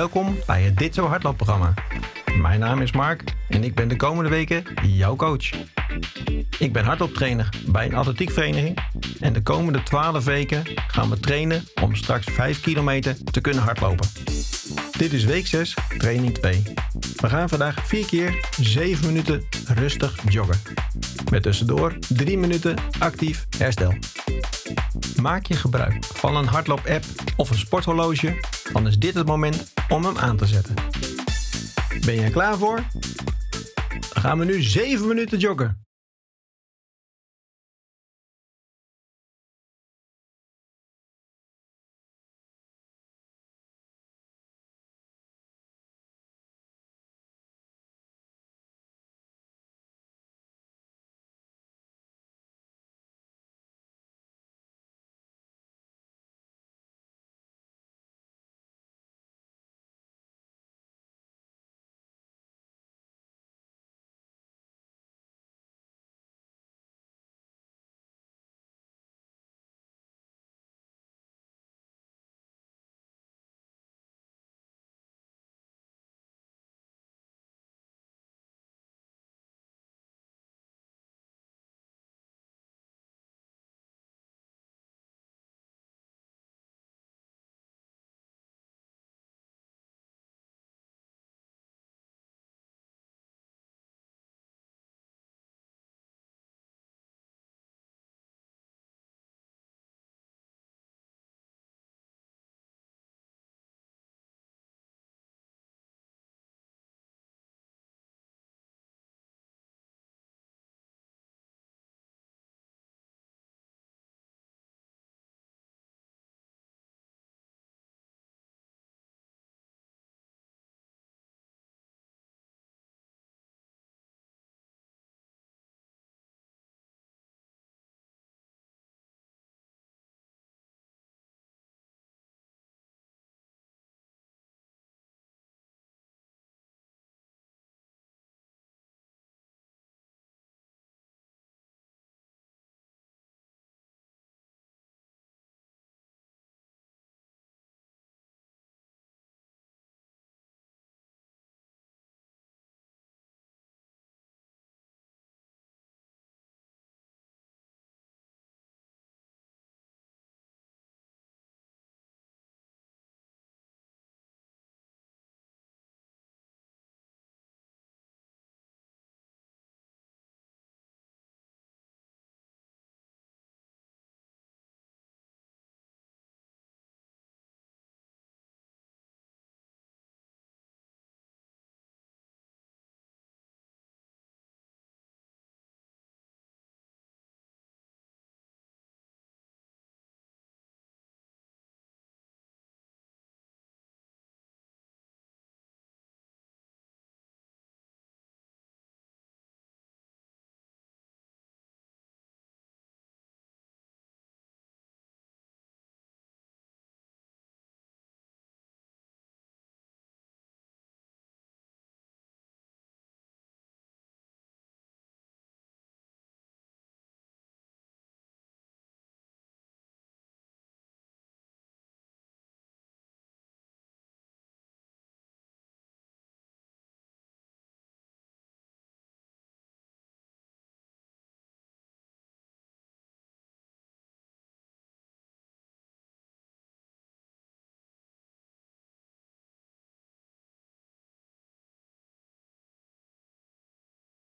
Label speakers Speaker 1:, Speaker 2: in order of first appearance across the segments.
Speaker 1: Welkom bij het Dit Zo Hardloopprogramma. Mijn naam is Mark en ik ben de komende weken jouw coach. Ik ben hardlooptrainer bij een atletiekvereniging en de komende 12 weken gaan we trainen om straks 5 kilometer te kunnen hardlopen. Dit is week 6, training 2. We gaan vandaag 4 keer 7 minuten rustig joggen. Met tussendoor 3 minuten actief herstel. Maak je gebruik van een hardloop-app of een sporthorloge, dan is dit het moment om hem aan te zetten. Ben je er klaar voor? Dan gaan we nu 7 minuten joggen.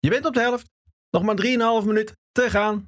Speaker 1: Je bent op de helft. Nog maar 3,5 minuut te gaan.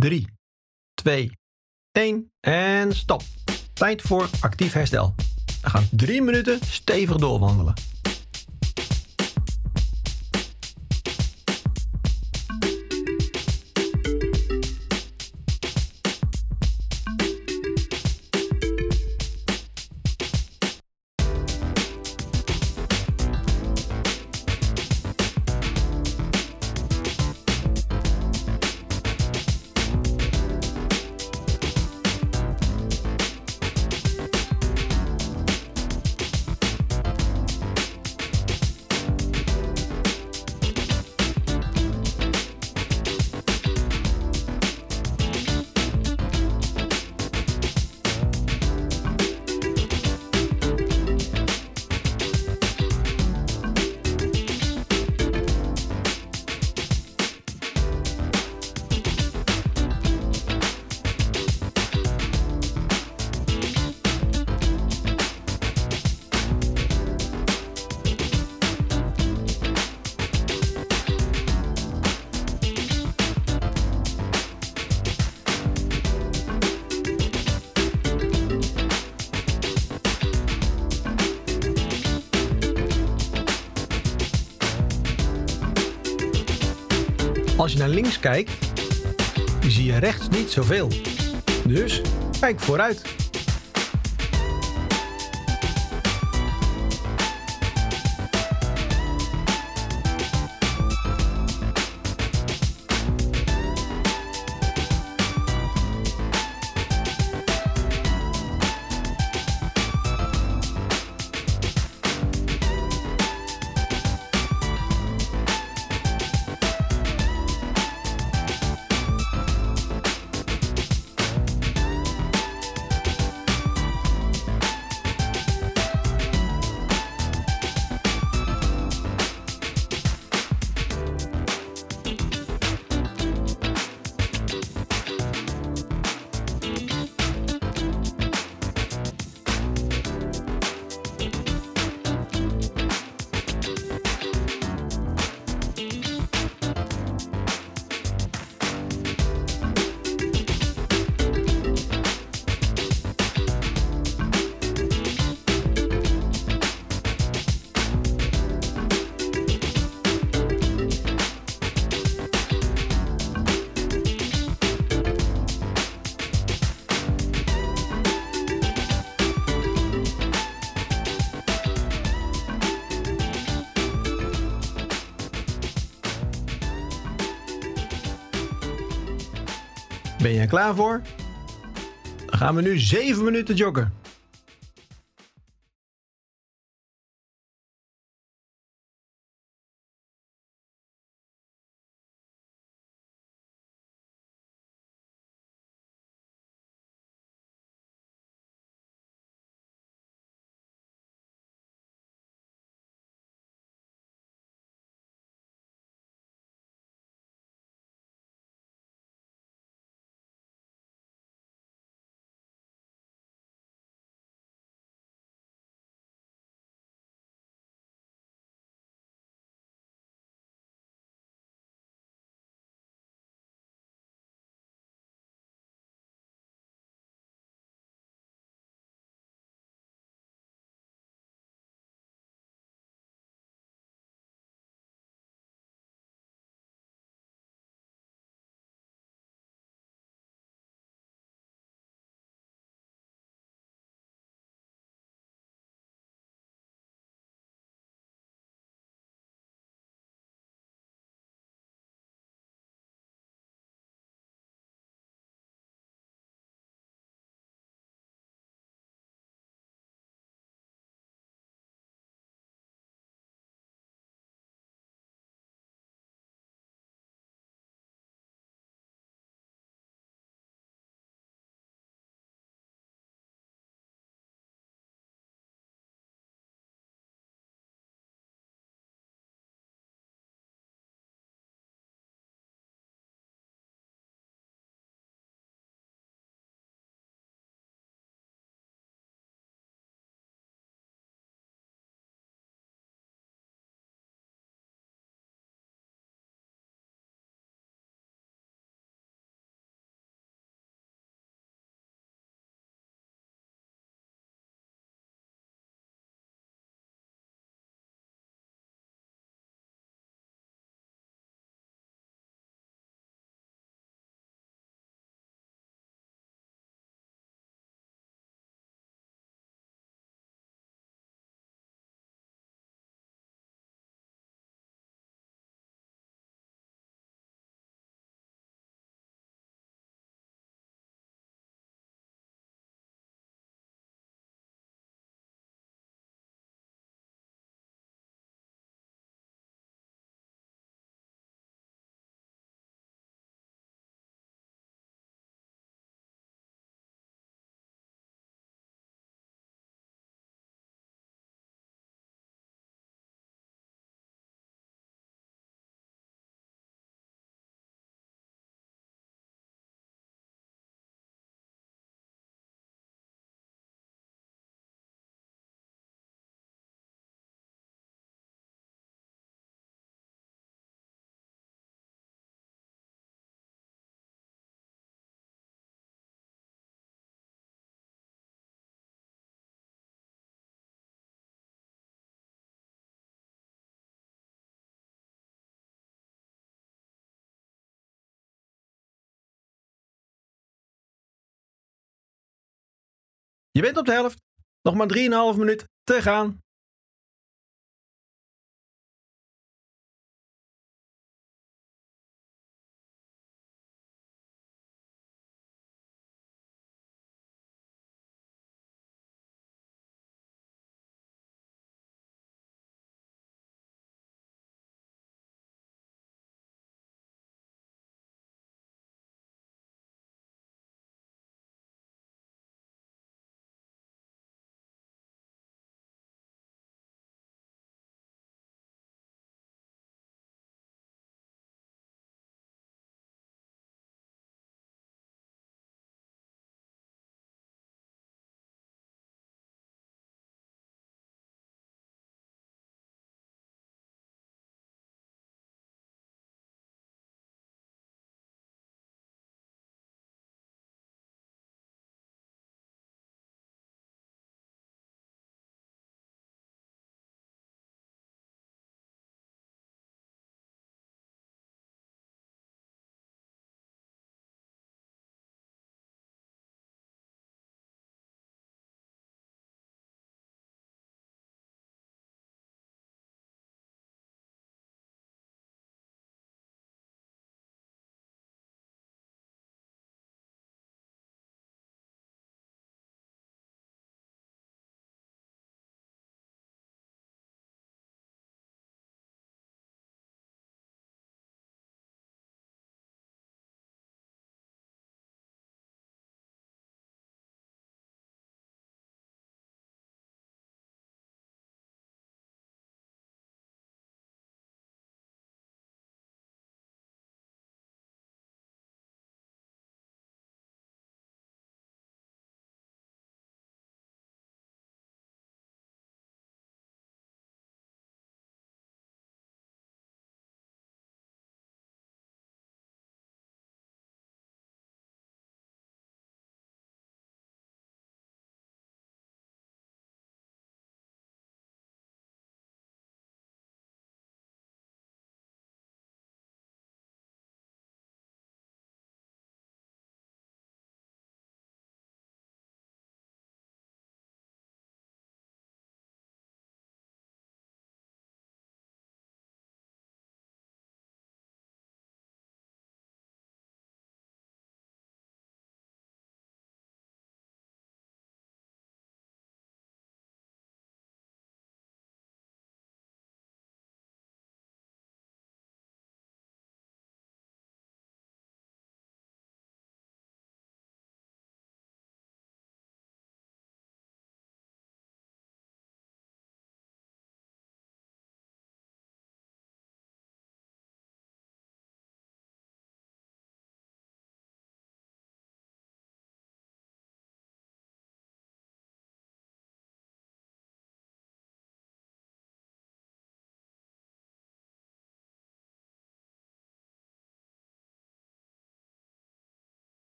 Speaker 1: 3, 2, 1 en stop. Tijd voor actief herstel. We gaan 3 minuten stevig doorwandelen. Als je naar links kijkt, zie je rechts niet zoveel. Dus kijk vooruit. Je klaar voor? Dan gaan we nu 7 minuten joggen. Je bent op de helft. Nog maar 3,5 minuut te gaan.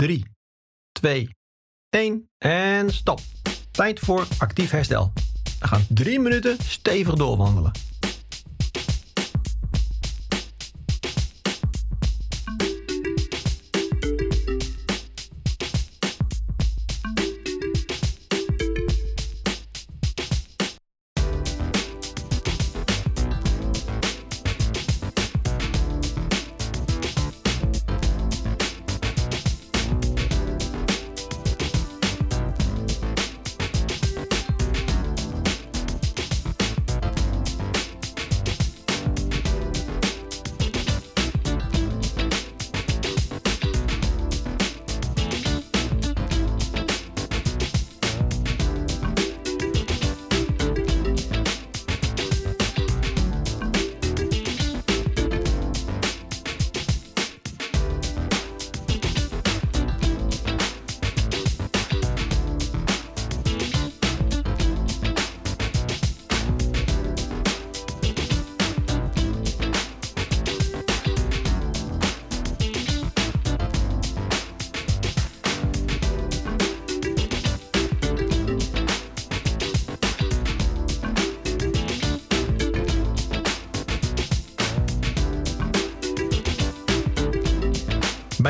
Speaker 1: Drie, twee, één en stop. Tijd voor actief herstel. We gaan drie minuten stevig doorwandelen.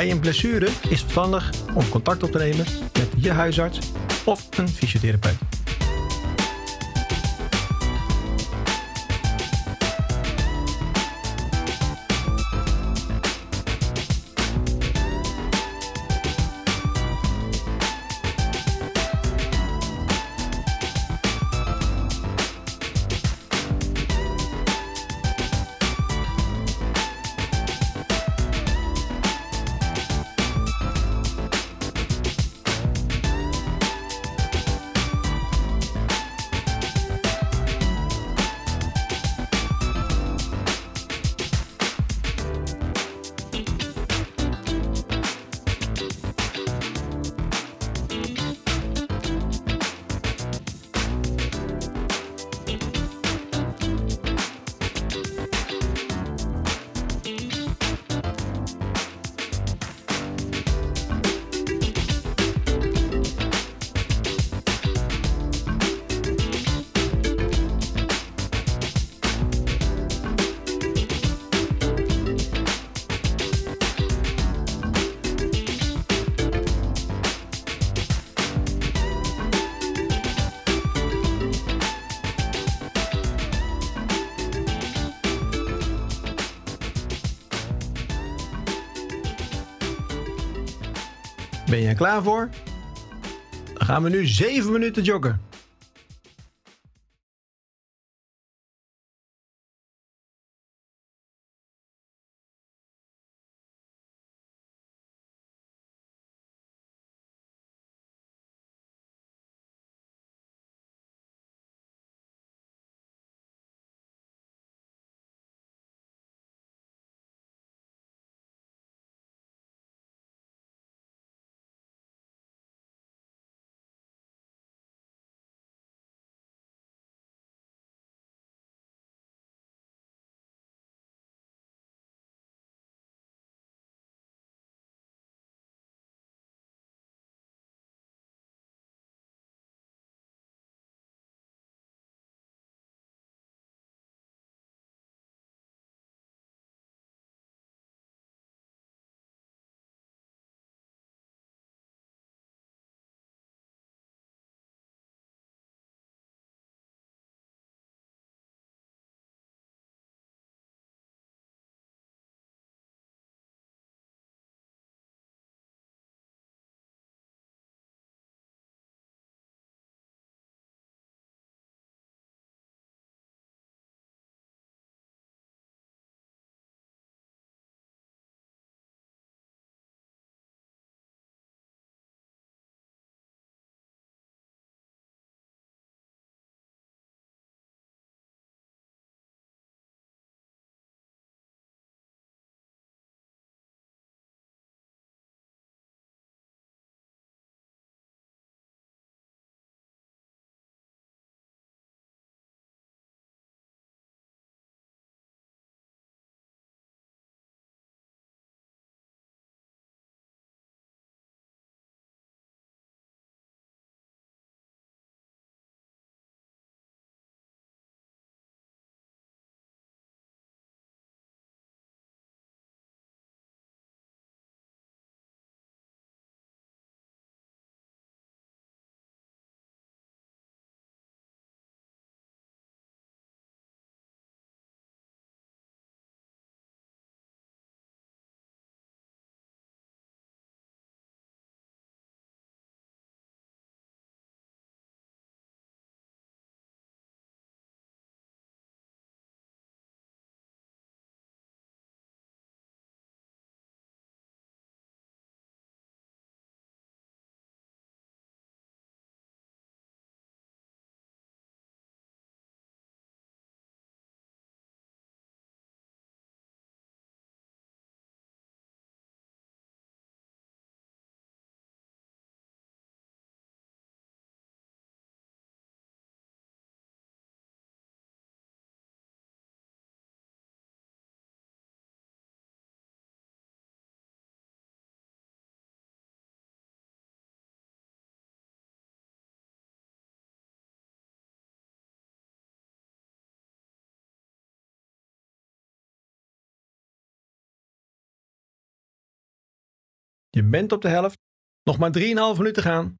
Speaker 1: Bij een blessure is het verstandig om contact op te nemen met je huisarts of een fysiotherapeut. Ben er klaar voor? Dan gaan we nu 7 minuten joggen. Je bent op de helft. Nog maar 3,5 minuten gaan.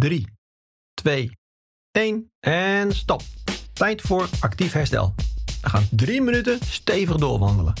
Speaker 1: 3, 2, 1 en stop. Tijd voor actief herstel. We gaan 3 minuten stevig doorwandelen.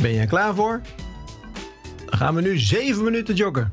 Speaker 1: Ben je klaar voor? Dan gaan we nu 7 minuten joggen.